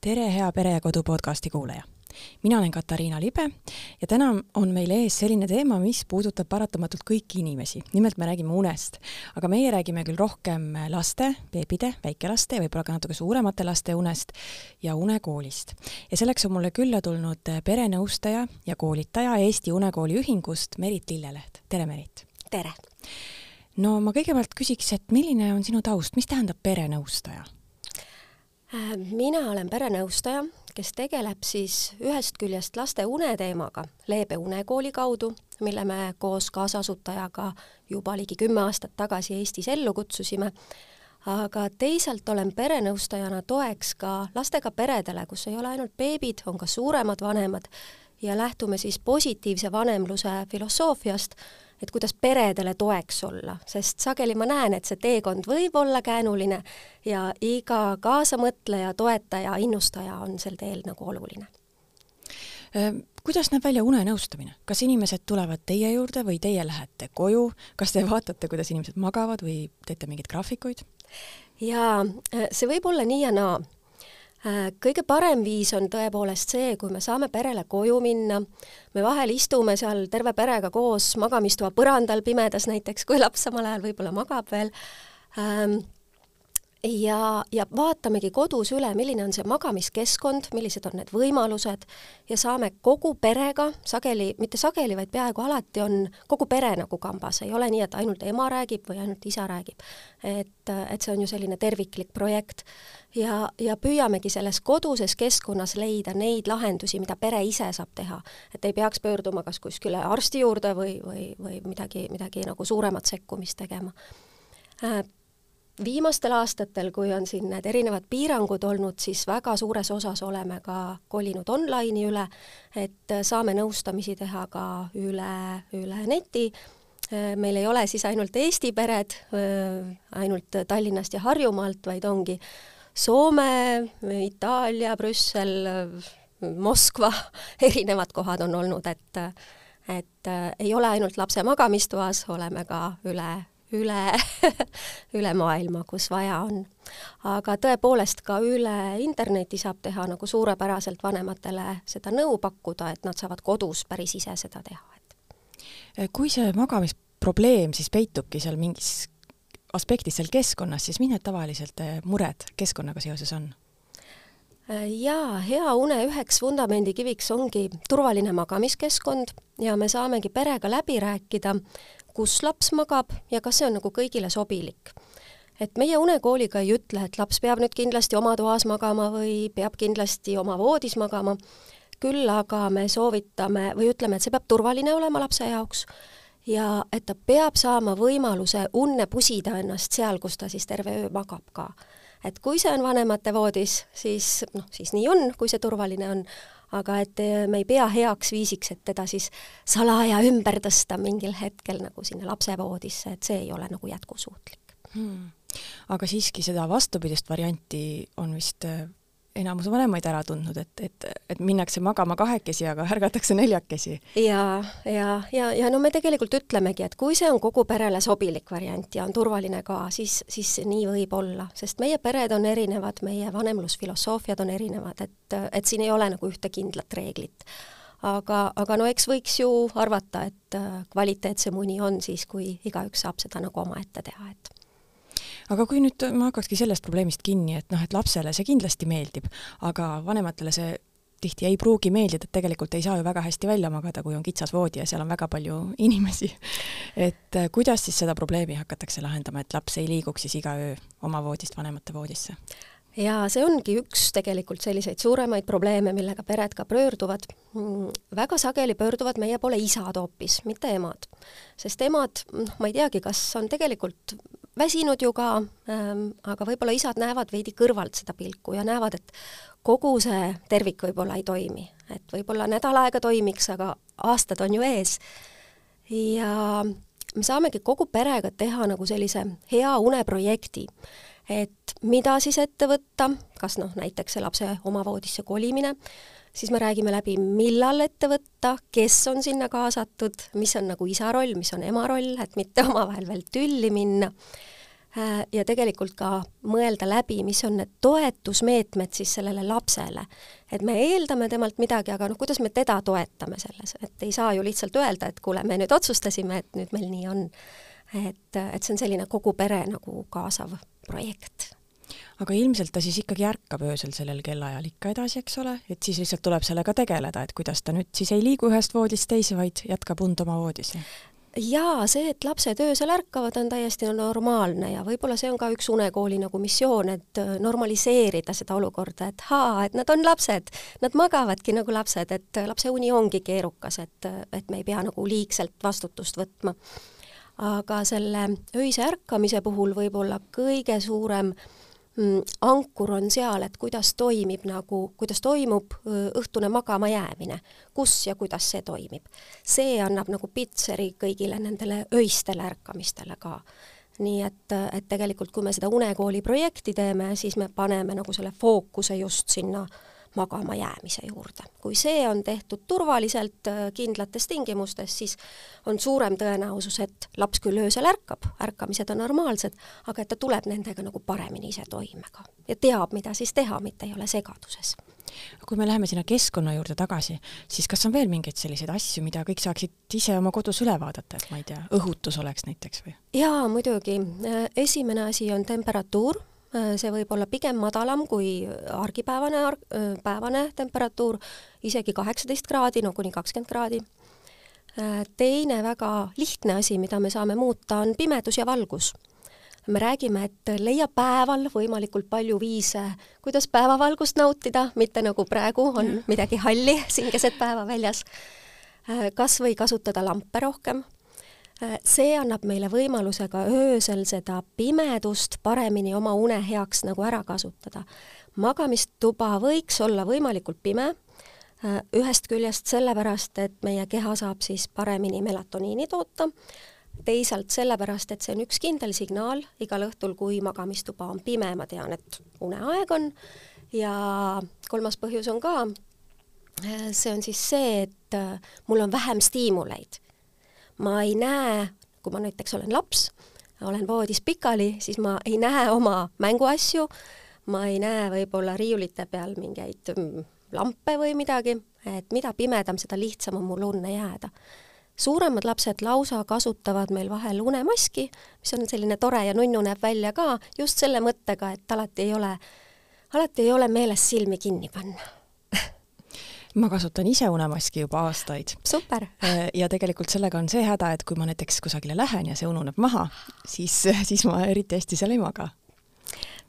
tere, hea Pere ja Kodu podcasti kuulaja! mina olen Katariina Libe ja täna on meil ees selline teema, mis puudutab paratamatult kõiki inimesi. nimelt me räägime unest, aga meie räägime küll rohkem laste, beebide, väikelaste ja võib-olla ka natuke suuremate laste unest ja unekoolist. ja selleks on mulle külla tulnud perenõustaja ja koolitaja Eesti Unekooli Ühingust Merit Lilleleht. tere, Merit! tere! no ma kõigepealt küsiks, et milline on sinu taust, mis tähendab perenõustaja? Mina olen perenõustaja, kes tegeleb siis ühest küljest laste uneteemaga Leebe unekooli kaudu, mille me koos kaasasutajaga juba ligi kümme aastat tagasi Eestis ellu kutsusime, aga teisalt olen perenõustajana toeks ka lastega peredele, kus ei ole ainult beebid, on ka suuremad vanemad. Ja lähtume siis positiivse vanemluse filosoofiast, et kuidas peredele toeks olla, sest sageli ma näen, et see teekond võib olla käänuline ja iga kaasamõtleja, toetaja, innustaja on sel teel nagu oluline. Kuidas näeb välja unenõustamine, kas inimesed tulevad teie juurde või teie lähete koju, kas te vaatate, kuidas inimesed magavad või teete mingeid graafikuid? jaa, see võib olla nii ja naa kõige parem viis on tõepoolest see, kui me saame perele koju minna, me vahel istume seal terve perega koos magamistoa põrandal pimedas näiteks, kui laps samal ajal võib-olla magab veel. Ähm,, ja, ja vaatamegi kodus üle, milline on see magamiskeskkond, millised on need võimalused ja saame kogu perega, sageli, mitte sageli, vaid peaaegu alati on kogu pere nagu kambas, ei ole nii, et ainult ema räägib või ainult isa räägib. et, et see on ju selline terviklik projekt ja, ja püüamegi selles koduses keskkonnas leida neid lahendusi, mida pere ise saab teha. et ei peaks pöörduma kas kuskile arsti juurde või, või, või midagi, midagi nagu suuremat sekkumist tegema äh, viimastel aastatel, kui on siin need erinevad piirangud olnud, siis väga suures osas oleme ka kolinud online'i üle, et saame nõustamisi teha ka üle, üle neti. meil ei ole siis ainult Eesti pered, ainult Tallinnast ja Harjumaalt, vaid ongi Soome, Itaalia, Brüssel, Moskva, erinevad kohad on olnud, et et ei ole ainult lapse magamistoas, oleme ka üle üle üle maailma, kus vaja on. aga tõepoolest ka üle interneti saab teha nagu suurepäraselt vanematele seda nõu pakkuda, et nad saavad kodus päris ise seda teha, et kui see magamisprobleem siis peitubki seal mingis aspektis seal keskkonnas, siis mis need tavaliselt eh, mured keskkonnaga seoses on? jaa, hea une üheks vundamendikiviks ongi turvaline magamiskeskkond ja me saamegi perega läbi rääkida, kus laps magab ja kas see on nagu kõigile sobilik. et meie unekooliga ei ütle, et laps peab nüüd kindlasti oma toas magama või peab kindlasti oma voodis magama, küll aga me soovitame või ütleme, et see peab turvaline olema lapse jaoks ja et ta peab saama võimaluse unne pusida ennast seal, kus ta siis terve öö magab ka. et kui see on vanemate voodis, siis noh, siis nii on, kui see turvaline on, aga et eh, me ei pea heaks viisiks, et teda siis salaja ümber tõsta mingil hetkel nagu sinna lapsevoodisse, et see ei ole nagu jätkusuutlik. Hmm.. aga siiski seda vastupidist varianti on vist eh, enamus vanemaid ära tundnud, et, et, et minnakse magama kahekesi, aga ärgatakse neljakesi. ja, ja, ja, ja no me tegelikult ütlemegi, et kui see on kogu perele sobilik variant ja on turvaline ka, siis, siis nii võib olla, sest meie pered on erinevad, meie vanemlusfilosoofiad on erinevad, et, et siin ei ole nagu ühte kindlat reeglit. aga, aga no eks võiks ju arvata, et kvaliteetsem uni on siis, kui igaüks saab seda nagu omaette teha, et aga kui nüüd ma hakkakski sellest probleemist kinni, et noh, et lapsele see kindlasti meeldib, aga vanematele see tihti ei pruugi meeldida, et tegelikult ei saa ju väga hästi välja magada, kui on kitsas voodi ja seal on väga palju inimesi. et äh, kuidas siis seda probleemi hakatakse lahendama, et laps ei liiguks siis iga öö oma voodist vanemate voodisse? ja see ongi üks tegelikult selliseid suuremaid probleeme, millega pered ka pöörduvad. Mm, väga sageli pöörduvad meie poole isad hoopis, mitte emad. sest emad, noh, ma ei teagi, kas on tegelikult väsinud ju ka ähm,, aga võib-olla isad näevad veidi kõrvalt seda pilku ja näevad, et kogu see tervik võib-olla ei toimi, et võib-olla nädal aega toimiks, aga aastad on ju ees. ja me saamegi kogu perega teha nagu sellise hea uneprojekti, et mida siis ette võtta, kas noh, näiteks see lapse oma voodisse kolimine, siis me räägime läbi, millal ette võtta, kes on sinna kaasatud, mis on nagu isa roll, mis on ema roll, et mitte omavahel veel tülli minna äh, ja tegelikult ka mõelda läbi, mis on need toetusmeetmed siis sellele lapsele. et me eeldame temalt midagi, aga noh, kuidas me teda toetame selles, et ei saa ju lihtsalt öelda, et kuule, me nüüd otsustasime, et nüüd meil nii on. et, et see on selline kogu pere nagu kaasav projekt aga ilmselt ta siis ikkagi ärkab öösel sellel kellaajal ikka edasi, eks ole, et siis lihtsalt tuleb sellega tegeleda, et kuidas ta nüüd siis ei liigu ühest voodist teise, vaid jätkab und oma voodis jaa, see, et lapsed öösel ärkavad, on täiesti normaalne ja võib-olla see on ka üks unekooli nagu missioon, et äh, normaliseerida seda olukorda, et haa, et nad on lapsed, nad magavadki nagu lapsed, et lapse uni ongi keerukas, et, et me ei pea nagu liigselt vastutust võtma. aga selle öise ärkamise puhul võib-olla kõige suurem äh, ankur on seal, et kuidas toimib nagu, kuidas toimub õhtune magama jäämine, kus ja kuidas see toimib. see annab nagu pitseri kõigile nendele öistele ärkamistele ka. nii et, et tegelikult, kui me seda unekooli projekti teeme, siis me paneme nagu selle fookuse just sinna äh, magama jäämise juurde. kui see on tehtud turvaliselt äh, kindlates tingimustes, siis on suurem tõenäosus, et laps küll öösel ärkab, ärkamised on normaalsed, aga et ta tuleb nendega nagu paremini ise toime ka ja teab, mida siis teha, mitte ei ole segaduses kui me läheme sinna keskkonna juurde tagasi, siis kas on veel mingeid selliseid asju, mida kõik saaksid ise oma kodus üle vaadata, et ma ei tea, õhutus oleks näiteks või? jaa, muidugi. Äh, esimene asi on temperatuur see võib olla pigem madalam kui argipäevane arg-, äh, päevane temperatuur, isegi kaheksateist kraadi, no kuni kakskümmend kraadi. Äh, teine väga lihtne asi, mida me saame muuta, on pimedus ja valgus. me räägime, et leia päeval võimalikult palju viise, kuidas päevavalgust nautida, mitte nagu praegu on midagi halli siin keset päeva väljas. kas või kasutada lampe rohkem Äh, see annab meile võimaluse ka öösel seda pimedust paremini oma une heaks nagu ära kasutada. magamistuba võiks olla võimalikult pime, äh, ühest küljest sellepärast, et meie keha saab siis paremini melatoniini toota, teisalt sellepärast, et see on üks kindel signaal igal õhtul, kui magamistuba on pime, ma tean, et uneaeg on, ja kolmas põhjus on ka, äh, see on siis see, et mul on vähem stiimuleid ma ei näe, kui ma näiteks olen laps, olen voodis pikali, siis ma ei näe oma mänguasju, ma ei näe võib-olla riiulite peal mingeid mm, lampe või midagi, et mida pimedam, seda lihtsam on mul unne jääda. suuremad lapsed lausa kasutavad meil vahel unemaski, mis on selline tore ja nunnu näeb välja ka, just selle mõttega, et alati ei ole, alati ei ole meeles silmi kinni panna ma kasutan ise unemaski juba aastaid. super! Äh, ja tegelikult sellega on see häda, et kui ma näiteks kusagile lähen ja see ununeb maha, siis, siis ma eriti hästi seal ei maga.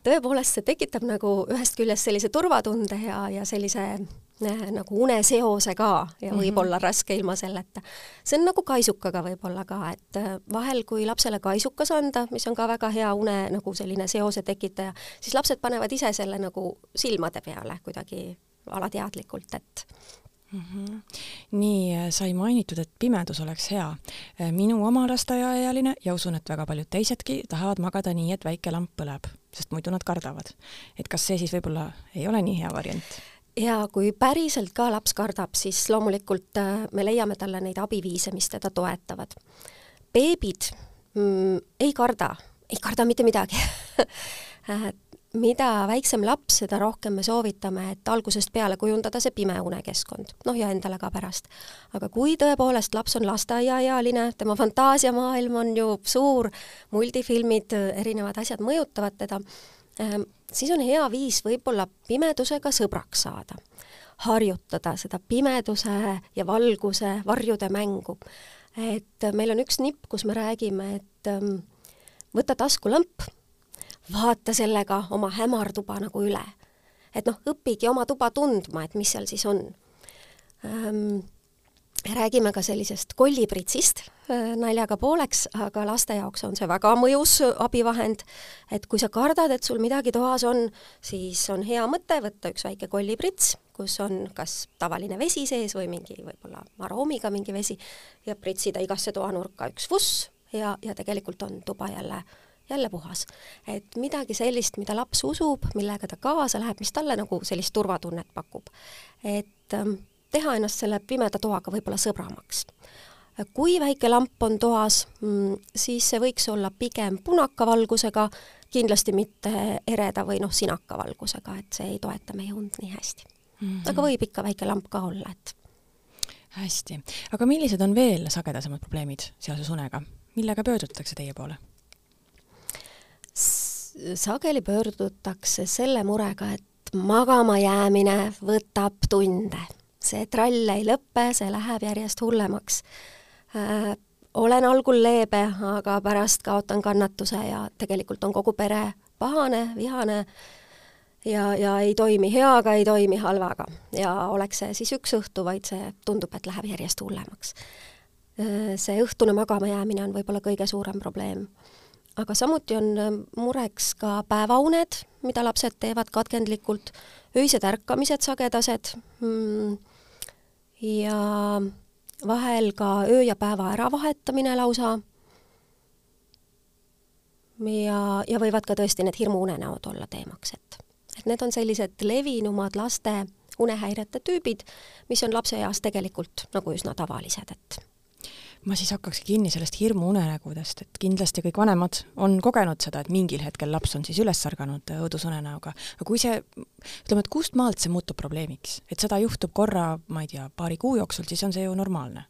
tõepoolest, see tekitab nagu ühest küljest sellise turvatunde ja, ja sellise äh, nagu uneseose ka ja võib mm -hmm. olla raske ilma selleta. see on nagu kaisukaga võib-olla ka, et äh, vahel, kui lapsele kaisukas anda, mis on ka väga hea une nagu selline seose tekitaja, siis lapsed panevad ise selle nagu silmade peale kuidagi alateadlikult, et mm. -hmm. nii äh, sai mainitud, et pimedus oleks hea. Äh, minu oma lasteaiaealine ja usun, et väga paljud teisedki tahavad magada nii, et väike lamp põleb, sest muidu nad kardavad. et kas see siis võib-olla ei ole nii hea variant? ja kui päriselt ka laps kardab, siis loomulikult äh, me leiame talle neid abiviise, mis teda toetavad. beebid mm, ei karda, ei karda mitte midagi mida väiksem laps, seda rohkem me soovitame, et algusest peale kujundada see pime unekeskkond, noh ja endale ka pärast. aga kui tõepoolest laps on lasteaiaealine, tema fantaasiamaailm on ju suur, multifilmid, erinevad asjad mõjutavad teda, ehm, siis on hea viis võib-olla pimedusega sõbraks saada. harjutada seda pimeduse ja valguse, varjude mängu. et meil on üks nipp, kus me räägime, et ehm, võta taskulamp vaata sellega oma hämartuba nagu üle. et noh, õpigi oma tuba tundma, et mis seal siis on ähm,. räägime ka sellisest kollipritsist äh, naljaga pooleks, aga laste jaoks on see väga mõjus abivahend, et kui sa kardad, et sul midagi toas on, siis on hea mõte võtta üks väike kolliprits, kus on kas tavaline vesi sees või mingi võib-olla aroomiga mingi vesi ja pritsida igasse toanurka üks vuss ja, ja tegelikult on tuba jälle jälle puhas. et midagi sellist, mida laps usub, millega ta kaasa läheb, mis talle nagu sellist turvatunnet pakub. et ähm, teha ennast selle pimeda toaga võib-olla sõbramaks. kui väike lamp on toas, mm, siis see võiks olla pigem punaka valgusega, kindlasti mitte ereda või noh, sinaka valgusega, et see ei toeta meie und nii hästi mm. -hmm. aga võib ikka väike lamp ka olla, et hästi, aga millised on veel sagedasemad probleemid seoses unega, millega pöördutakse teie poole? Sageli pöördutakse selle murega, et magama jäämine võtab tunde. see trall ei lõpe, see läheb järjest hullemaks äh, olen algul leebe, aga pärast kaotan kannatuse ja tegelikult on kogu pere pahane, vihane ja, ja ei toimi heaga, ei toimi halvaga. ja oleks see siis üks õhtu, vaid see tundub, et läheb järjest hullemaks. see õhtune magama jäämine on võib-olla kõige suurem probleem. Aga samuti on mureks ka päevauned, mida lapsed teevad katkendlikult, öised ärkamised sagedased. Mm, ja vahel ka öö ja päeva äravahetamine lausa. ja, ja võivad ka tõesti need hirmuunenäod olla teemaks, et, et need on sellised levinumad laste unehäirete tüübid, mis on lapse eas tegelikult nagu üsna tavalised, et ma siis hakkakski kinni sellest hirmuunenägudest, et kindlasti kõik vanemad on kogenud seda, et mingil hetkel laps on siis üles ärganud õudusunenäoga, aga kui see, ütleme, et kust maalt see muutub probleemiks, et seda juhtub korra, ma ei tea, paari kuu jooksul, siis on see ju normaalne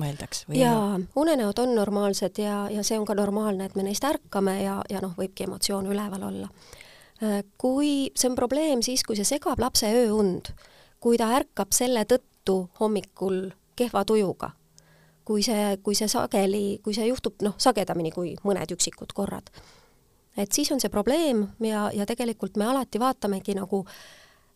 ma eeldaks. jaa, unenäod on normaalsed ja, ja see on ka normaalne, et me neist ärkame ja, ja noh, võibki emotsioon üleval olla. Äh, kui see on probleem siis, kui see segab lapse ööund, kui ta ärkab selle tõttu hommikul kehva tujuga kui see, kui see sageli, kui see juhtub noh, sagedamini kui mõned üksikud korrad. et siis on see probleem ja, ja tegelikult me alati vaatamegi nagu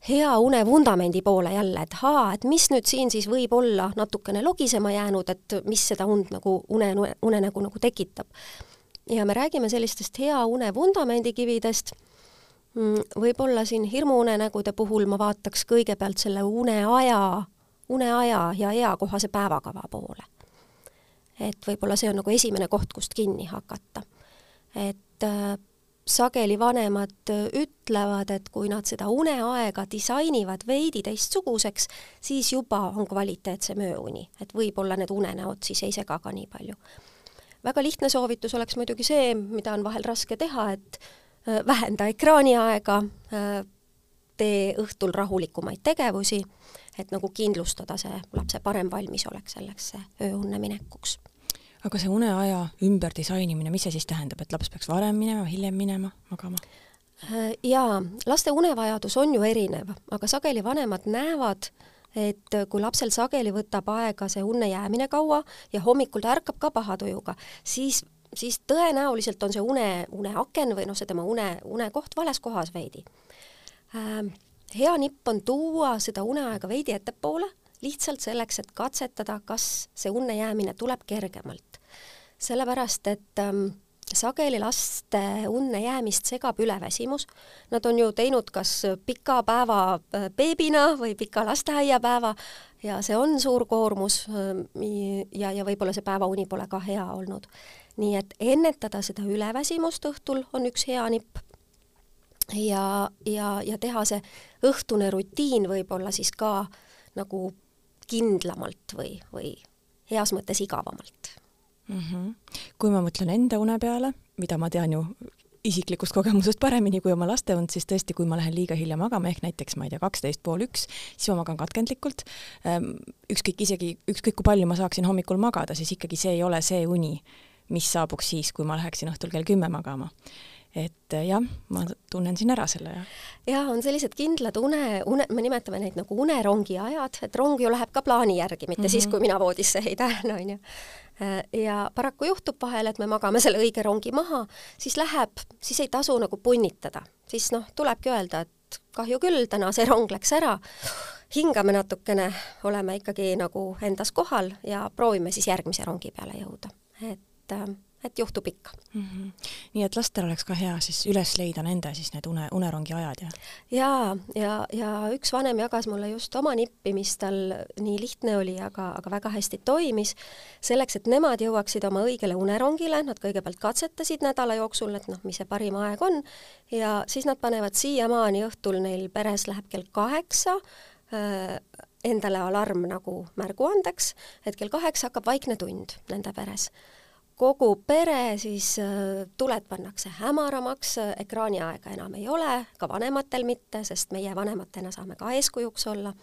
hea une vundamendi poole jälle, et haa, et mis nüüd siin siis võib olla natukene logisema jäänud, et mis seda und nagu une, unenägu nagu tekitab. ja me räägime sellistest hea une vundamendikividest, mm, võib-olla siin hirmuunenägude puhul ma vaataks kõigepealt selle uneaja, uneaja ja eakohase päevakava poole et võib-olla see on nagu esimene koht, kust kinni hakata. et äh, sageli vanemad äh, ütlevad, et kui nad seda uneaega disainivad veidi teistsuguseks, siis juba on kvaliteetsem ööuni, et võib-olla need unenäod siis ei sega ka nii palju. väga lihtne soovitus oleks muidugi see, mida on vahel raske teha, et äh, vähenda ekraaniaega, äh, tee õhtul rahulikumaid tegevusi, et nagu kindlustada see lapse parem valmisolek selleks ööunne minekuks aga see uneaja ümberdisainimine, mis see siis tähendab, et laps peaks varem minema, hiljem minema magama? Äh, jaa, laste unevajadus on ju erinev, aga sageli vanemad näevad, et kui lapsel sageli võtab aega see unne jäämine kaua ja hommikul ta ärkab ka paha tujuga, siis, siis tõenäoliselt on see une, uneaken või noh, see tema une, unekoht vales kohas veidi äh,. Hea nipp on tuua seda uneaega veidi ettepoole lihtsalt selleks, et katsetada, kas see unne jäämine tuleb kergemalt. sellepärast, et ähm, sageli laste unne jäämist segab üleväsimus. Nad on ju teinud kas pika päeva äh, beebina või pika lasteaiapäeva ja see on suur koormus ähm, ja, ja võib-olla see päevauni pole ka hea olnud. nii et ennetada seda üleväsimust õhtul on üks hea nipp ja, ja, ja teha see õhtune rutiin võib-olla siis ka nagu kindlamalt või, või heas mõttes igavamalt mm. -hmm. kui ma mõtlen enda une peale, mida ma tean ju isiklikust kogemusest paremini kui oma laste und, siis tõesti, kui ma lähen liiga hilja magama, ehk näiteks ma ei tea, kaksteist pool üks, siis ma magan katkendlikult. Ehm, ükskõik isegi, ükskõik kui palju ma saaksin hommikul magada, siis ikkagi see ei ole see uni, mis saabuks siis, kui ma läheksin õhtul kell kümme magama et eh, jah, ma tunnen siin ära selle, jah. jaa, on sellised kindlad une, une, me nimetame neid nagu unerongi ajad, et rong ju läheb ka plaani järgi, mitte mm -hmm. siis, kui mina voodisse heidan, on ju. Äh, ja paraku juhtub vahel, et me magame selle õige rongi maha, siis läheb, siis ei tasu nagu punnitada. siis noh, tulebki öelda, et kahju küll, täna see rong läks ära, hingame natukene, oleme ikkagi nagu endas kohal ja proovime siis järgmise rongi peale jõuda. et äh, et juhtub ikka mm. -hmm. nii et lastel oleks ka hea siis üles leida nende siis need une, unerongi ajad ja? jaa, ja, ja üks vanem jagas mulle just oma nippi, mis tal nii lihtne oli, aga, aga väga hästi toimis. selleks, et nemad jõuaksid oma õigele unerongile, nad kõigepealt katsetasid nädala jooksul, et noh, mis see parim aeg on, ja siis nad panevad siiamaani õhtul, neil peres läheb kell kaheksa äh, endale alarm nagu märguandeks, et kell kaheksa hakkab vaikne tund nende peres kogu pere siis äh, tuled pannakse hämaramaks, ekraaniaega enam ei ole, ka vanematel mitte, sest meie vanematena saame ka eeskujuks olla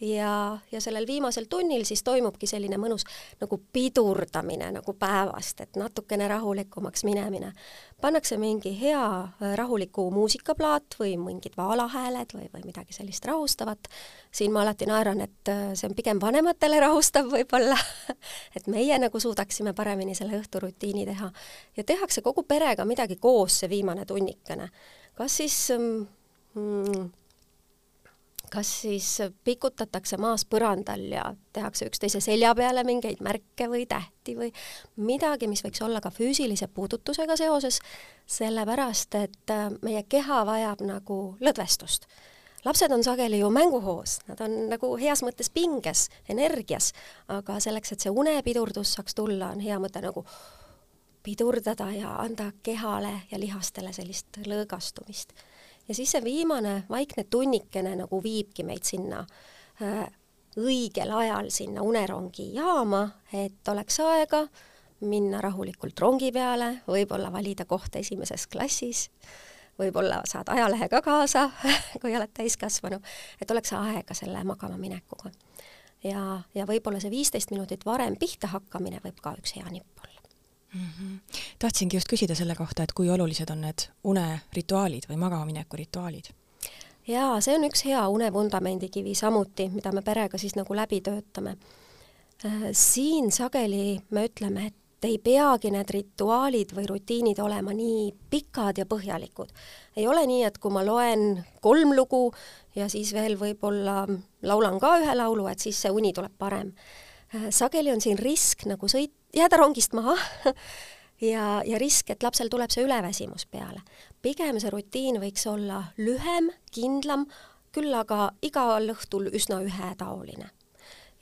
ja, ja sellel viimasel tunnil siis toimubki selline mõnus nagu pidurdamine nagu päevast, et natukene rahulikumaks minemine. pannakse mingi hea äh, rahuliku muusikaplaat või mingid vaalahääled või, või midagi sellist rahustavat. siin ma alati naeran, et äh, see on pigem vanematele rahustav võib-olla et meie nagu suudaksime paremini selle õhturutiini teha. ja tehakse kogu perega midagi koos see viimane tunnikene. kas siis mm, mm kas siis pikutatakse maas põrandal ja tehakse üksteise selja peale mingeid märke või tähti või midagi, mis võiks olla ka füüsilise puudutusega seoses, sellepärast et äh, meie keha vajab nagu lõdvestust. lapsed on sageli ju mänguhoos, nad on nagu heas mõttes pinges, energias, aga selleks, et see unepidurdus saaks tulla, on hea mõte nagu pidurdada ja anda kehale ja lihastele sellist lõõgastumist ja siis see viimane vaikne tunnikene nagu viibki meid sinna äh, õigel ajal sinna unerongi jaama, et oleks aega minna rahulikult rongi peale, võib-olla valida koht esimeses klassis, võib-olla saad ajalehe ka kaasa, kui oled täiskasvanu, et oleks aega selle magama minekuga. ja, ja võib-olla see viisteist minutit varem pihta hakkamine võib ka üks hea nipp olla mm. -hmm. tahtsingi just küsida selle kohta, et kui olulised on need unerituaalid või magamamineku rituaalid? jaa, see on üks hea unevundamendikivi samuti, mida me perega siis nagu läbi töötame. Äh, siin sageli me ütleme, et ei peagi need rituaalid või rutiinid olema nii pikad ja põhjalikud. ei ole nii, et kui ma loen kolm lugu ja siis veel võib-olla laulan ka ühe laulu, et siis see uni tuleb parem. Äh, sageli on siin risk nagu sõit, jääda rongist maha ja, ja risk, et lapsel tuleb see üleväsimus peale. pigem see rutiin võiks olla lühem, kindlam, küll aga igal õhtul üsna ühetaoline.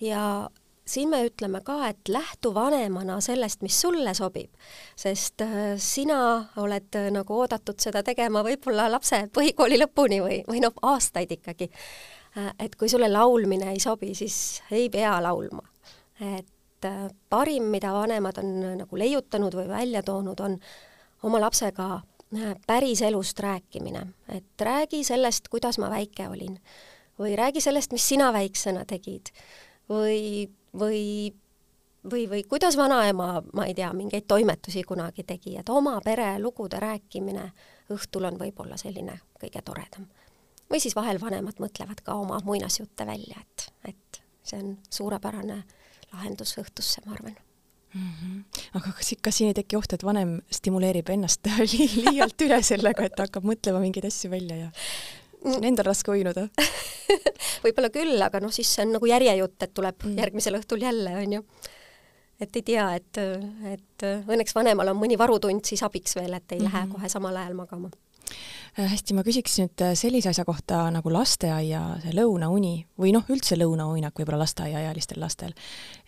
ja siin me ütleme ka, et lähtu vanemana sellest, mis sulle sobib, sest äh, sina oled äh, nagu oodatud seda tegema võib-olla lapse põhikooli lõpuni või, või noh, aastaid ikkagi. Et kui sulle laulmine ei sobi, siis ei pea laulma. Et äh, parim, mida vanemad on äh, nagu leiutanud või välja toonud, on oma lapsega äh, päriselust rääkimine, et räägi sellest, kuidas ma väike olin. Või räägi sellest, mis sina väiksena tegid. Või, või või, või kuidas vanaema, ma ei tea, mingeid toimetusi kunagi tegi, et oma pere lugude rääkimine õhtul on võib-olla selline kõige toredam. või siis vahel vanemad mõtlevad ka oma muinasjutte välja, et, et see on suurepärane lahendus õhtusse, ma arvan mm. -hmm. aga kas, kas siin ei teki oht, et vanem stimuleerib ennast li liialt üle sellega, et hakkab mõtlema mingeid asju välja ja see on endal raske uinuda võib-olla küll, aga noh, siis see on nagu järjejutt, et tuleb mm. järgmisel õhtul jälle, on ju. et ei tea, et, et õnneks vanemal on mõni varutund siis abiks veel, et ei mm -hmm. lähe kohe samal ajal magama hästi, ma küsiks nüüd äh, sellise asja kohta nagu lasteaia see lõunauni või noh, üldse lõunauinak võib-olla lasteaiaealistel lastel.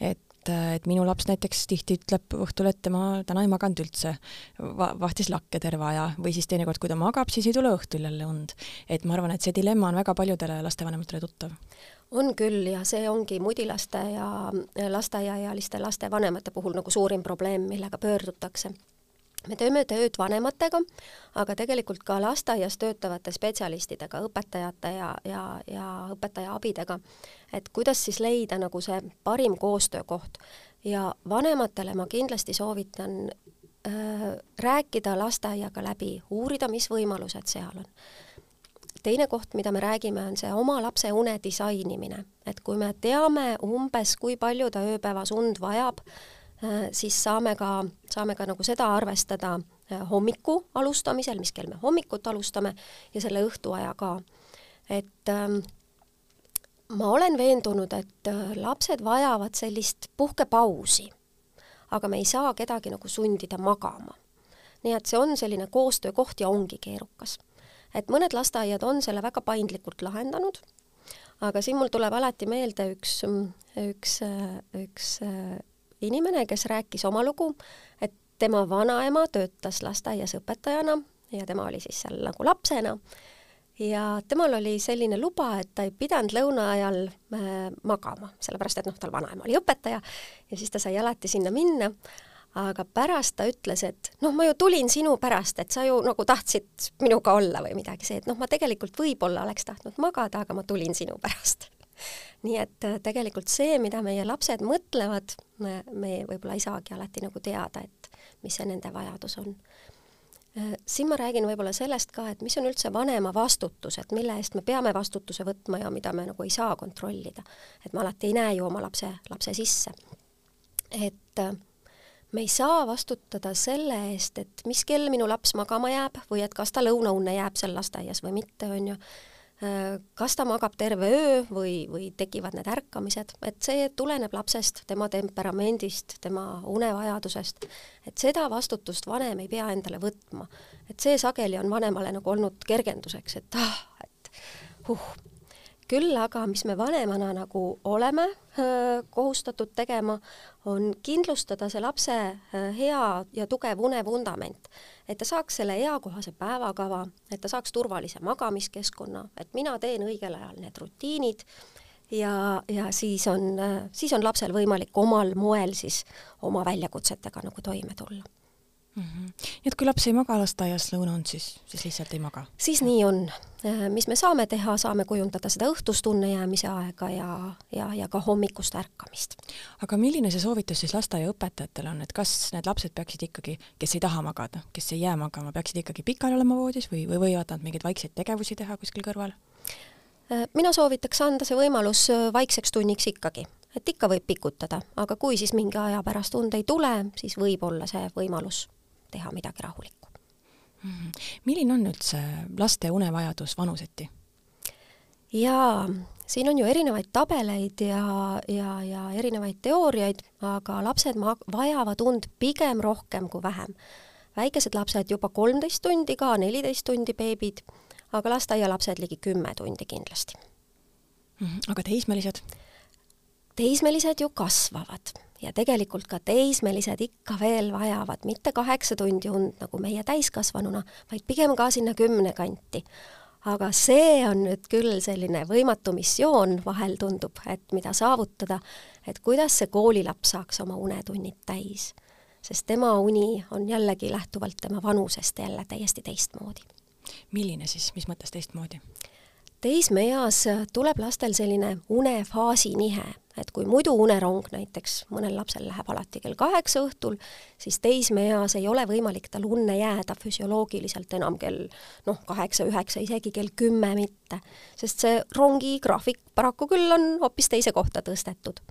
et, äh, et minu laps näiteks tihti ütleb õhtul, et tema täna ei maganud üldse va, vahtis lakke terve aja või siis teinekord, kui ta magab, siis ei tule õhtul jälle und. et ma arvan, et see dilemma on väga paljudele lastevanematele tuttav on küll ja see ongi mudilaste ja lasteaiaealiste laste vanemate puhul nagu suurim probleem, millega pöördutakse me teeme tööd vanematega, aga tegelikult ka lasteaias töötavate spetsialistidega, õpetajate ja, ja, ja õpetaja abidega, et kuidas siis leida nagu see parim koostöökoht. ja vanematele ma kindlasti soovitan äh, rääkida lasteaiaga läbi, uurida, mis võimalused seal on. teine koht, mida me räägime, on see oma lapse une disainimine, et kui me teame umbes, kui palju ta ööpäevas und vajab, Äh, siis saame ka, saame ka nagu seda arvestada äh, hommiku alustamisel, mis kell me hommikut alustame ja selle õhtuaja ka. et ähm, ma olen veendunud, et äh, lapsed vajavad sellist puhkepausi, aga me ei saa kedagi nagu sundida magama. nii et see on selline koostöökoht ja ongi keerukas. et mõned lasteaiad on selle väga paindlikult lahendanud, aga siin mul tuleb alati meelde üks, üks, üks inimene, kes rääkis oma lugu, et tema vanaema töötas lasteaias õpetajana ja tema oli siis seal nagu lapsena. Ja temal oli selline luba, et ta ei pidanud lõuna ajal äh, magama, sellepärast et noh, tal vanaema oli õpetaja ja siis ta sai alati sinna minna, aga pärast ta ütles, et noh, ma ju tulin sinu pärast, et sa ju nagu tahtsid minuga olla või midagi, see, et noh, ma tegelikult võib-olla oleks tahtnud magada, aga ma tulin sinu pärast nii et äh, tegelikult see, mida meie lapsed mõtlevad, me, me võib-olla ei saagi alati nagu teada, et mis see nende vajadus on Äh, siin ma räägin võib-olla sellest ka, et mis on üldse vanema vastutus, et mille eest me peame vastutuse võtma ja mida me nagu ei saa kontrollida. et me alati ei näe ju oma lapse, lapse sisse. et äh, me ei saa vastutada selle eest, et mis kell minu laps magama jääb või et kas ta lõunaunne jääb seal lasteaias või mitte, on ju kas ta magab terve öö või, või tekivad need ärkamised, et see tuleneb lapsest, tema temperamendist, tema unevajadusest, et seda vastutust vanem ei pea endale võtma. et see sageli on vanemale nagu olnud kergenduseks, et ah, et huh, küll aga, mis me vanemana nagu oleme äh, kohustatud tegema, on kindlustada see lapse äh, hea ja tugev unevundament, et ta saaks selle eakohase päevakava, et ta saaks turvalise magamiskeskkonna, et mina teen õigel ajal need rutiinid ja, ja siis on, äh, siis on lapsel võimalik omal moel siis oma väljakutsetega nagu toime tulla mm. -hmm. nii et kui laps ei maga lasteaias lõunaund, siis, siis lihtsalt ei maga? siis nii on. Äh, mis me saame teha, saame kujundada seda õhtust unnejäämise aega ja, ja, ja ka hommikust ärkamist. aga milline see soovitus siis lasteaiaõpetajatele on, et kas need lapsed peaksid ikkagi, kes ei taha magada, kes ei jää magama, peaksid ikkagi pikali olema voodis või, või võivad nad mingeid vaikseid tegevusi teha kuskil kõrval? Äh, mina soovitaks anda see võimalus äh, vaikseks tunniks ikkagi et ikka võib pikutada, aga kui siis mingi aja pärast und ei tule, siis võib olla see võimalus teha midagi rahulikku mm. -hmm. milline on üldse laste unevajadus vanuseti? jaa, siin on ju erinevaid tabeleid ja, ja, ja erinevaid teooriaid, aga lapsed ma-, vajavad und pigem rohkem kui vähem. väikesed lapsed juba kolmteist tundi ka, neliteist tundi beebid, aga lasteaialapsed ligi kümme tundi kindlasti mm. -hmm. aga teismelised? teismelised ju kasvavad ja tegelikult ka teismelised ikka veel vajavad mitte kaheksa tundi und nagu meie täiskasvanuna, vaid pigem ka sinna kümne kanti. aga see on nüüd küll selline võimatu missioon, vahel tundub, et mida saavutada, et kuidas see koolilaps saaks oma unetunnid täis. sest tema uni on jällegi lähtuvalt tema vanusest jälle täiesti teistmoodi. milline siis, mis mõttes teistmoodi? Teismeeas tuleb lastel selline unefaasi nihe, et kui muidu unerong näiteks mõnel lapsel läheb alati kell kaheksa õhtul, siis teismeeas ei ole võimalik tal unne jääda füsioloogiliselt enam kell noh, kaheksa-üheksa, isegi kell kümme mitte, sest see rongi graafik paraku küll on hoopis teise kohta tõstetud.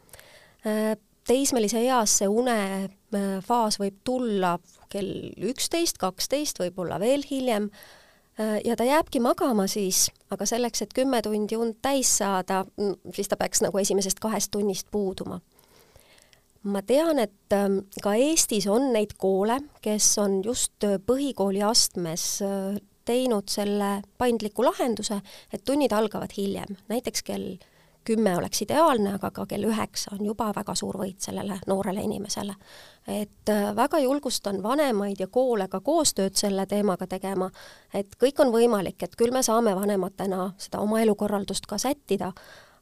teismelise eas see unefaas võib tulla kell üksteist, kaksteist, võib-olla veel hiljem Äh, ja ta jääbki magama siis, aga selleks, et kümme tundi und täis saada, mm, siis ta peaks nagu esimesest kahest tunnist puuduma. ma tean, et ähm, ka Eestis on neid koole, kes on just äh, põhikooli astmes äh, teinud selle paindliku lahenduse, et tunnid algavad hiljem, näiteks kell kümme oleks ideaalne, aga ka kell üheksa on juba väga suur võit sellele noorele inimesele. Et äh, väga julgustan vanemaid ja koole ka koostööd selle teemaga tegema, et kõik on võimalik, et küll me saame vanematena seda oma elukorraldust ka sättida,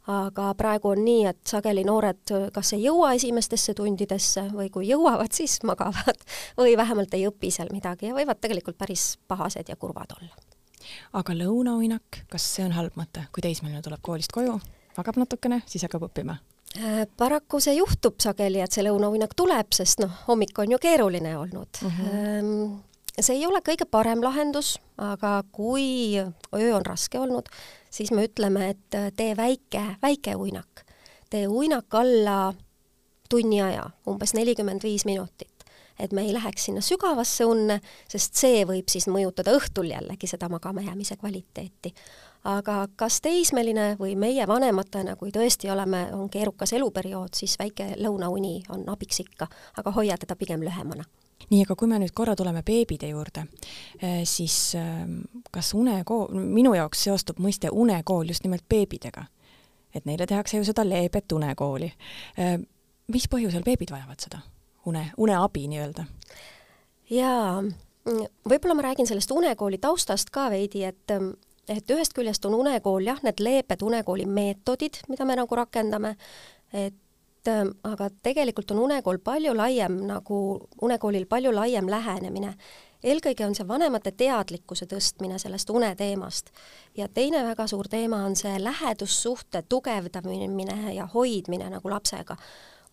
aga praegu on nii, et sageli noored kas ei jõua esimestesse tundidesse või kui jõuavad, siis magavad või vähemalt ei õpi seal midagi ja võivad tegelikult päris pahased ja kurvad olla. aga lõunauinak, kas see on halb mõte, kui teismeline tuleb koolist koju? magab natukene, siis hakkab õppima? Äh, paraku see juhtub sageli, et see lõunauinak tuleb, sest noh, hommik on ju keeruline olnud mm. -hmm. see ei ole kõige parem lahendus, aga kui öö on raske olnud, siis me ütleme, et äh, tee väike, väike uinak. tee uinak alla tunni aja, umbes nelikümmend viis minutit et me ei läheks sinna sügavasse unne, sest see võib siis mõjutada õhtul jällegi seda magamajäämise kvaliteeti aga kas teismeline või meie vanematena, kui tõesti oleme, on keerukas eluperiood, siis väike lõunauni on abiks ikka, aga hoia teda pigem lühemana nii, aga kui me nüüd korra tuleme beebide juurde, eh, siis ehm, kas unekool, minu jaoks seostub mõiste unekool just nimelt beebidega. et neile tehakse ju seda leebet unekooli. Ehm, mis põhjusel beebid vajavad seda une, uneabi nii-öelda? jaa, võib-olla ma räägin sellest unekooli taustast ka veidi, et ehm, et ühest küljest on unekool jah, need leebed unekooli meetodid, mida me nagu rakendame, et äh, aga tegelikult on unekool palju laiem nagu, unekoolil palju laiem lähenemine. eelkõige on see vanemate teadlikkuse tõstmine sellest uneteemast ja teine väga suur teema on see lähedussuhte tugevdamine ja hoidmine nagu lapsega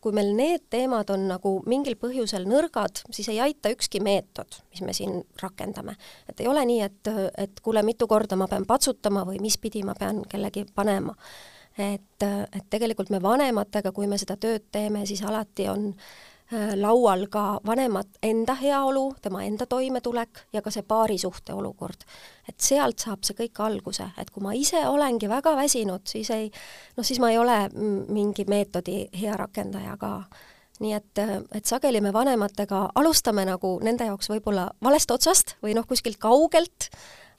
kui meil need teemad on nagu mingil põhjusel nõrgad, siis ei aita ükski meetod, mis me siin rakendame. et ei ole nii, et, et kuule, mitu korda ma pean patsutama või mis pidi ma pean kellegi panema. et, et tegelikult me vanematega, kui me seda tööd teeme, siis alati on äh, laual ka vanemat enda heaolu, tema enda toimetulek ja ka see paarisuhte olukord. et sealt saab see kõik alguse, et kui ma ise olengi väga väsinud, siis ei, noh siis ma ei ole mingi meetodi hea rakendaja ka. nii et, et sageli me vanematega alustame nagu nende jaoks võib-olla valest otsast või noh, kuskilt kaugelt,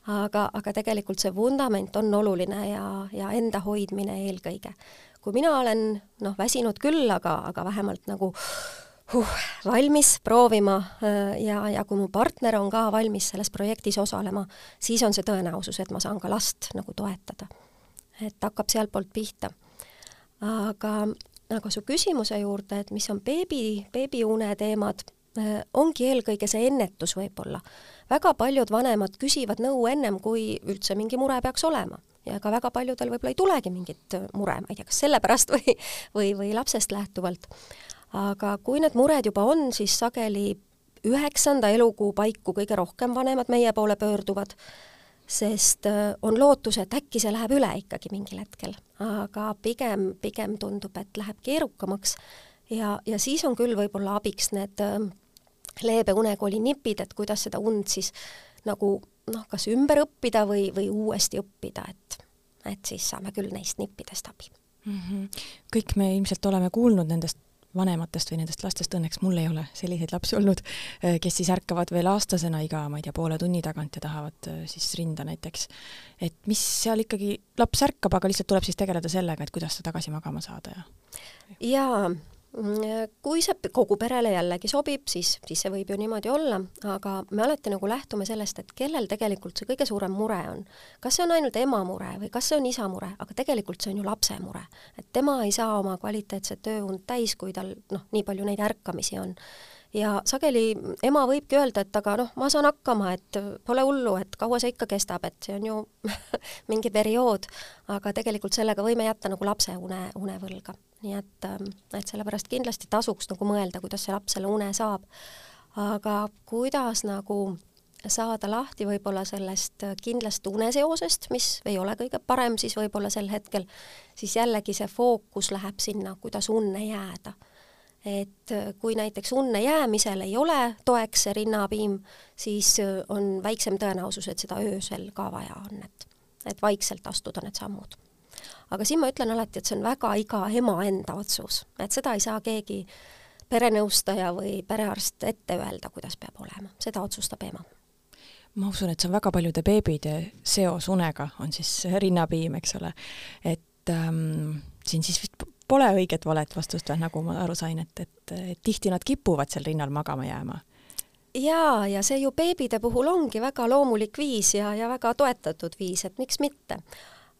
aga, aga tegelikult see vundament on oluline ja, ja enda hoidmine eelkõige. kui mina olen noh, väsinud küll, aga, aga vähemalt nagu huh, valmis proovima äh, ja, ja kui mu partner on ka valmis selles projektis osalema, siis on see tõenäosus, et ma saan ka last nagu toetada. et hakkab sealtpoolt pihta. aga, aga su küsimuse juurde, et mis on beebi, beebiune teemad, äh, ongi eelkõige see ennetus võib-olla. väga paljud vanemad küsivad nõu ennem, kui üldse mingi mure peaks olema ja ka väga paljudel võib-olla ei tulegi mingit mure, ma ei tea, kas sellepärast või, või, või lapsest lähtuvalt aga kui need mured juba on, siis sageli üheksanda elukuu paiku kõige rohkem vanemad meie poole pöörduvad, sest äh, on lootus, et äkki see läheb üle ikkagi mingil hetkel, aga pigem, pigem tundub, et läheb keerukamaks ja, ja siis on küll võib-olla abiks need äh, leebe unekooli nipid, et kuidas seda und siis nagu noh, kas ümber õppida või, või uuesti õppida, et, et siis saame küll neist nippidest abi mm. -hmm. kõik me ilmselt oleme kuulnud nendest vanematest või nendest lastest, õnneks mul ei ole selliseid lapsi olnud, eh, kes siis ärkavad veel aastasena iga, ma ei tea, poole tunni tagant ja tahavad eh, siis rinda näiteks. et mis seal ikkagi, laps ärkab, aga lihtsalt tuleb siis tegeleda sellega, et kuidas ta tagasi magama saada ja jaa kui see kogu perele jällegi sobib, siis, siis see võib ju niimoodi olla, aga me alati nagu lähtume sellest, et kellel tegelikult see kõige suurem mure on. kas see on ainult ema mure või kas see on isa mure, aga tegelikult see on ju lapse mure. et tema ei saa oma kvaliteetset ööund täis, kui tal noh, nii palju neid ärkamisi on ja sageli ema võibki öelda, et aga noh, ma saan hakkama, et pole hullu, et kaua see ikka kestab, et see on ju mingi periood, aga tegelikult sellega võime jätta nagu lapse une, unevõlga nii et, ähm, et sellepärast kindlasti tasuks nagu mõelda, kuidas see laps selle une saab. aga kuidas nagu saada lahti võib-olla sellest kindlast uneseosest, mis ei ole kõige parem siis võib-olla sel hetkel, siis jällegi see fookus läheb sinna, kuidas unne jääda. et kui näiteks unne jäämisel ei ole toeks see rinnapiim, siis on väiksem tõenäosus, et seda öösel ka vaja on, et, et vaikselt astuda need sammud aga siin ma ütlen alati, et see on väga iga ema enda otsus, et seda ei saa keegi perenõustaja või perearst ette öelda, kuidas peab olema, seda otsustab ema. Ma usun, et see on väga paljude beebide seos unega, on siis rinnapiim, eks ole. et ähm, siin siis vist pole õiget valet vastust või nagu ma aru sain, et, et, et tihti nad kipuvad seal rinnal magama jääma. Jaa, ja see ju beebide puhul ongi väga loomulik viis ja, ja väga toetatud viis, et miks mitte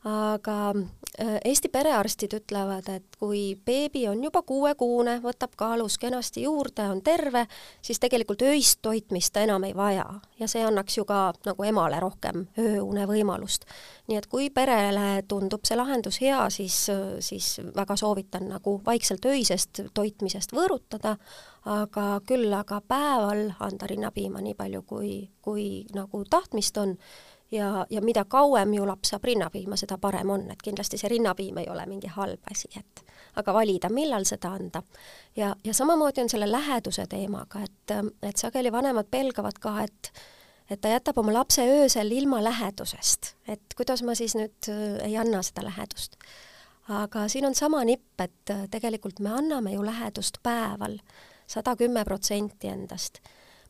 aga äh, Eesti perearstid ütlevad, et kui beebi on juba kuuekuune, võtab kaalus kenasti juurde, on terve, siis tegelikult öist toitmist ta enam ei vaja ja see annaks ju ka nagu emale rohkem ööune võimalust. nii et kui perele tundub see lahendus hea, siis, siis väga soovitan nagu vaikselt öisest toitmisest võõrutada, aga küll aga päeval anda rinnapiima nii palju, kui, kui nagu tahtmist on ja, ja mida kauem ju laps saab rinnapiima, seda parem on, et kindlasti see rinnapiim ei ole mingi halb asi, et aga valida, millal seda anda. ja, ja samamoodi on selle läheduse teemaga, et, et sageli vanemad pelgavad ka, et et ta jätab oma lapse öösel ilma lähedusest, et kuidas ma siis nüüd äh, ei anna seda lähedust. aga siin on sama nipp, et äh, tegelikult me anname ju lähedust päeval sada kümme protsenti endast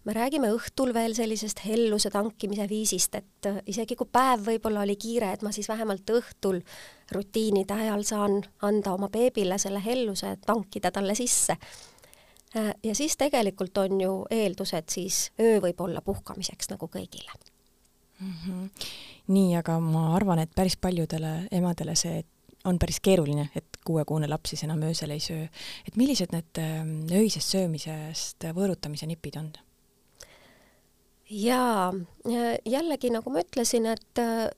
me räägime õhtul veel sellisest helluse tankimise viisist, et äh, isegi kui päev võib-olla oli kiire, et ma siis vähemalt õhtul rutiinide ajal saan anda oma beebile selle helluse, tankida talle sisse. Äh, ja siis tegelikult on ju eeldused siis öö võib olla puhkamiseks nagu kõigile mm. -hmm nii, aga ma arvan, et päris paljudele emadele see on päris keeruline, et kuuekuune laps siis enam öösel ei söö. et millised need ähm, öisest söömisest võõrutamise nipid on? Jaa, jällegi nagu ma ütlesin, et äh,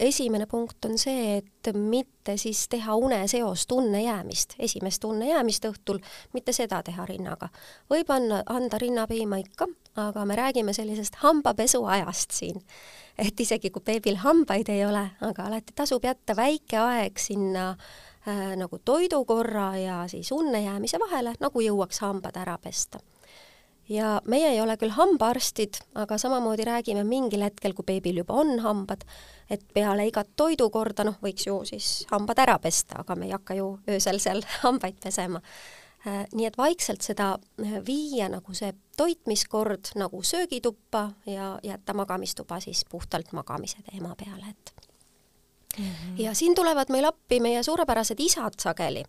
esimene punkt on see, et mitte siis teha uneseost, unne jäämist, esimest unne jäämist õhtul, mitte seda teha rinnaga. võib anda, anda rinnapiima ikka, aga me räägime sellisest hambapesuajast siin. et isegi kui beebil hambaid ei ole, aga alati tasub jätta väike aeg sinna äh, nagu toidukorra ja siis unne jäämise vahele, nagu jõuaks hambad ära pesta ja meie ei ole küll hambaarstid, aga samamoodi räägime mingil hetkel, kui beebil juba on hambad, et peale igat toidukorda, noh, võiks ju siis hambad ära pesta, aga me ei hakka ju öösel seal hambaid pesema. Äh, nii et vaikselt seda äh, viia nagu see toitmiskord nagu söögituppa ja jätta magamistuba siis puhtalt magamise teema peale, et Mm -hmm. ja siin tulevad meil appi meie suurepärased isad sageli,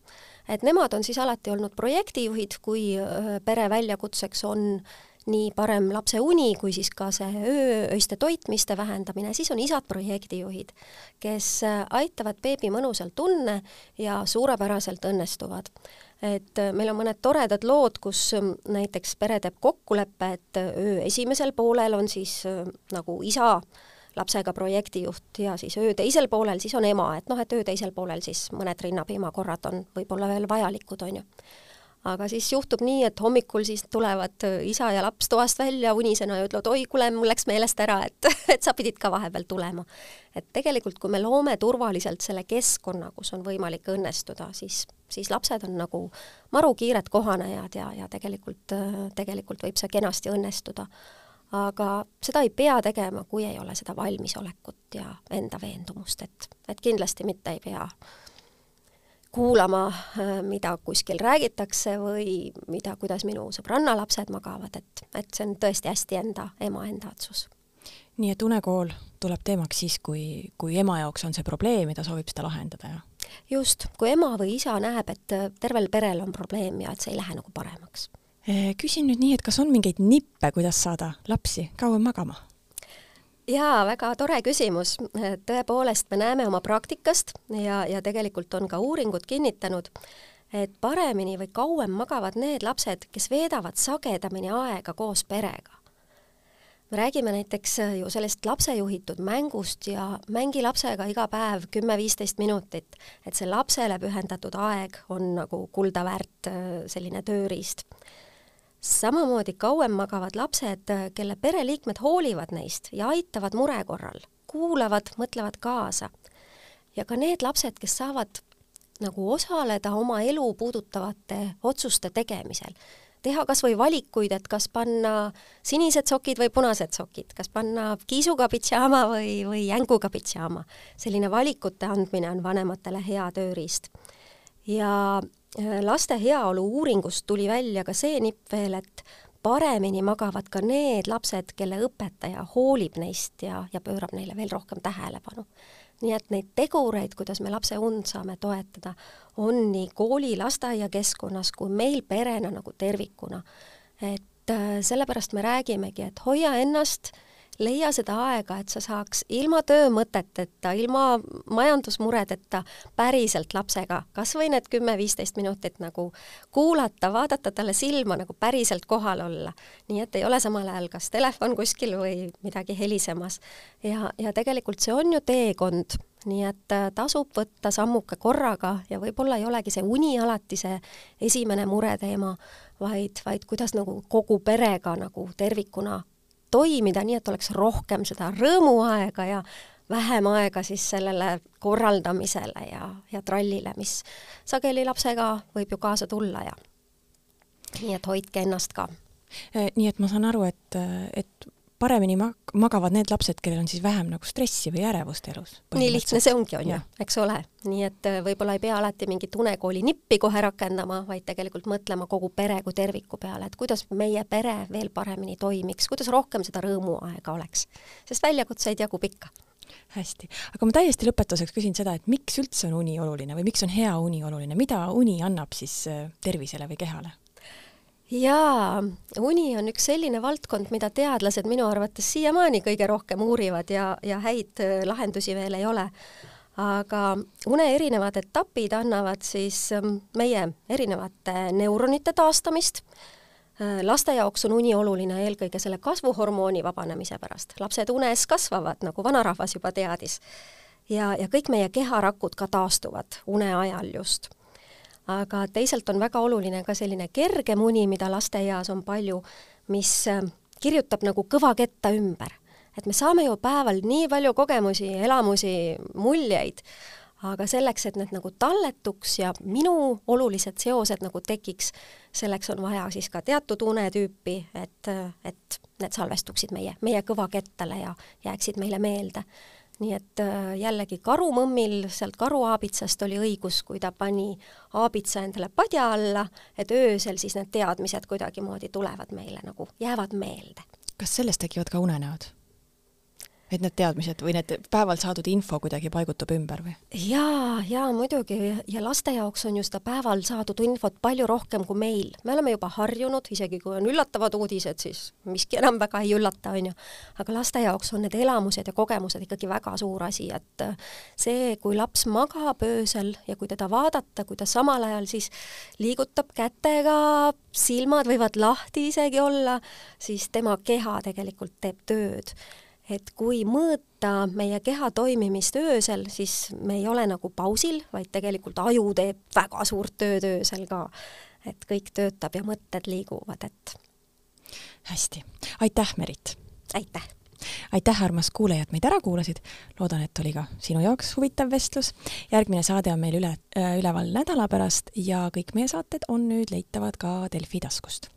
et nemad on siis alati olnud projektijuhid, kui pere väljakutseks on nii parem lapse uni kui siis ka see öö, öiste toitmiste vähendamine, siis on isad projektijuhid, kes aitavad beebi mõnusalt tunne ja suurepäraselt õnnestuvad. et meil on mõned toredad lood, kus näiteks pere teeb kokkuleppe, et öö esimesel poolel on siis nagu isa äh, lapsega projektijuht ja siis öö teisel poolel siis on ema, et noh, et öö teisel poolel siis mõned rinnapiimakorrad on võib-olla veel vajalikud, on ju. aga siis juhtub nii, et hommikul siis tulevad isa ja laps toast välja unisena ja ütlevad, oi, kuule, mul läks meelest ära, et, et sa pidid ka vahepeal tulema. et tegelikult, kui me loome turvaliselt selle keskkonna, kus on võimalik õnnestuda, siis, siis lapsed on nagu marukiired kohanejad ja, ja tegelikult, tegelikult võib see kenasti õnnestuda aga seda ei pea tegema, kui ei ole seda valmisolekut ja enda veendumust, et, et kindlasti mitte ei pea kuulama, äh, mida kuskil räägitakse või mida, kuidas minu sõbranna lapsed magavad, et, et see on tõesti hästi enda, ema enda otsus. nii et unekool tuleb teemaks siis, kui, kui ema jaoks on see probleem ja ta soovib seda lahendada, jah? just, kui ema või isa näeb, et tervel perel on probleem ja et see ei lähe nagu paremaks küsin nüüd nii, et kas on mingeid nippe, kuidas saada lapsi kauem magama? jaa, väga tore küsimus. tõepoolest, me näeme oma praktikast ja, ja tegelikult on ka uuringud kinnitanud, et paremini või kauem magavad need lapsed, kes veedavad sagedamini aega koos perega. me räägime näiteks ju sellest lapse juhitud mängust ja mängi lapsega iga päev kümme-viisteist minutit, et see lapsele pühendatud aeg on nagu kulda väärt selline tööriist samamoodi kauem magavad lapsed, kelle pereliikmed hoolivad neist ja aitavad mure korral, kuulavad, mõtlevad kaasa. ja ka need lapsed, kes saavad nagu osaleda oma elu puudutavate otsuste tegemisel, teha kas või valikuid, et kas panna sinised sokid või punased sokid, kas panna kiisuga pidžaama või, või jänguga pidžaama. selline valikute andmine on vanematele hea tööriist. ja laste heaolu uuringust tuli välja ka see nipp veel, et paremini magavad ka need lapsed, kelle õpetaja hoolib neist ja, ja pöörab neile veel rohkem tähelepanu. nii et neid tegureid, kuidas me lapse und saame toetada, on nii kooli, lasteaia keskkonnas kui meil perena nagu tervikuna. et äh, sellepärast me räägimegi, et hoia ennast äh, leia seda aega, et sa saaks ilma töömõteteta, ilma majandusmuredeta päriselt lapsega kas või need kümme-viisteist minutit nagu kuulata, vaadata talle silma, nagu päriselt kohal olla. nii et ei ole samal ajal kas telefon kuskil või midagi helisemas. ja, ja tegelikult see on ju teekond, nii et äh, tasub võtta sammuke korraga ja võib-olla ei olegi see uni alati see esimene mureteema, vaid, vaid kuidas nagu kogu perega nagu tervikuna toimida nii, et oleks rohkem seda rõõmuaega ja vähem aega siis sellele korraldamisele ja, ja trallile, mis sageli lapsega võib ju kaasa tulla ja nii et hoidke ennast ka. nii et ma saan aru, et, et paremini mag-, magavad need lapsed, kellel on siis vähem nagu stressi või ärevust elus. nii lihtne see ongi, on ju, eks ole. nii et äh, võib-olla ei pea alati mingit unekooli nippi kohe rakendama, vaid tegelikult mõtlema kogu pere kui terviku peale, et kuidas meie pere veel paremini toimiks, kuidas rohkem seda rõõmuaega oleks. sest väljakutseid jagub ikka hästi, aga ma täiesti lõpetuseks küsin seda, et miks üldse on uni oluline või miks on hea uni oluline, mida uni annab siis äh, tervisele või kehale? Jaa, uni on üks selline valdkond, mida teadlased minu arvates siiamaani kõige rohkem uurivad ja, ja häid äh, lahendusi veel ei ole. aga une erinevad etapid annavad siis ähm, meie erinevate neuronite taastamist, äh, laste jaoks on uni oluline eelkõige selle kasvuhormooni vabanemise pärast, lapsed unes kasvavad, nagu vanarahvas juba teadis. ja, ja kõik meie keharakud ka taastuvad une ajal just aga teisalt on väga oluline ka selline kergem uni, mida lasteeas on palju, mis äh, kirjutab nagu kõva ketta ümber. et me saame ju päeval nii palju kogemusi, elamusi, muljeid, aga selleks, et need nagu talletuks ja minu olulised seosed nagu tekiks, selleks on vaja siis ka teatud unetüüpi, et, et need salvestuksid meie, meie kõvakettale ja jääksid meile meelde nii et äh, jällegi karumõmmil sealt karuaabitsast oli õigus, kui ta pani aabitsa endale padja alla, et öösel siis need teadmised kuidagimoodi tulevad meile nagu, jäävad meelde. kas sellest tekivad ka unenäod? Et need teadmised või need päeval saadud info kuidagi paigutub ümber või? jaa, jaa muidugi ja laste jaoks on ju seda päeval saadud infot palju rohkem kui meil. me oleme juba harjunud, isegi kui on üllatavad uudised, siis miski enam väga ei üllata, on ju. aga laste jaoks on need elamused ja kogemused ikkagi väga suur asi, et see, kui laps magab öösel ja kui teda vaadata, kui ta samal ajal siis liigutab kätega, silmad võivad lahti isegi olla, siis tema keha tegelikult teeb tööd et kui mõõta meie keha toimimist öösel, siis me ei ole nagu pausil, vaid tegelikult aju teeb väga suurt tööd öösel ka. et kõik töötab ja mõtted liiguvad, et. hästi, aitäh, Merit! aitäh! aitäh, armas kuulaja, et meid ära kuulasid. loodan, et oli ka sinu jaoks huvitav vestlus. järgmine saade on meil üle, äh, üleval nädala pärast ja kõik meie saated on nüüd leitavad ka Delfi taskust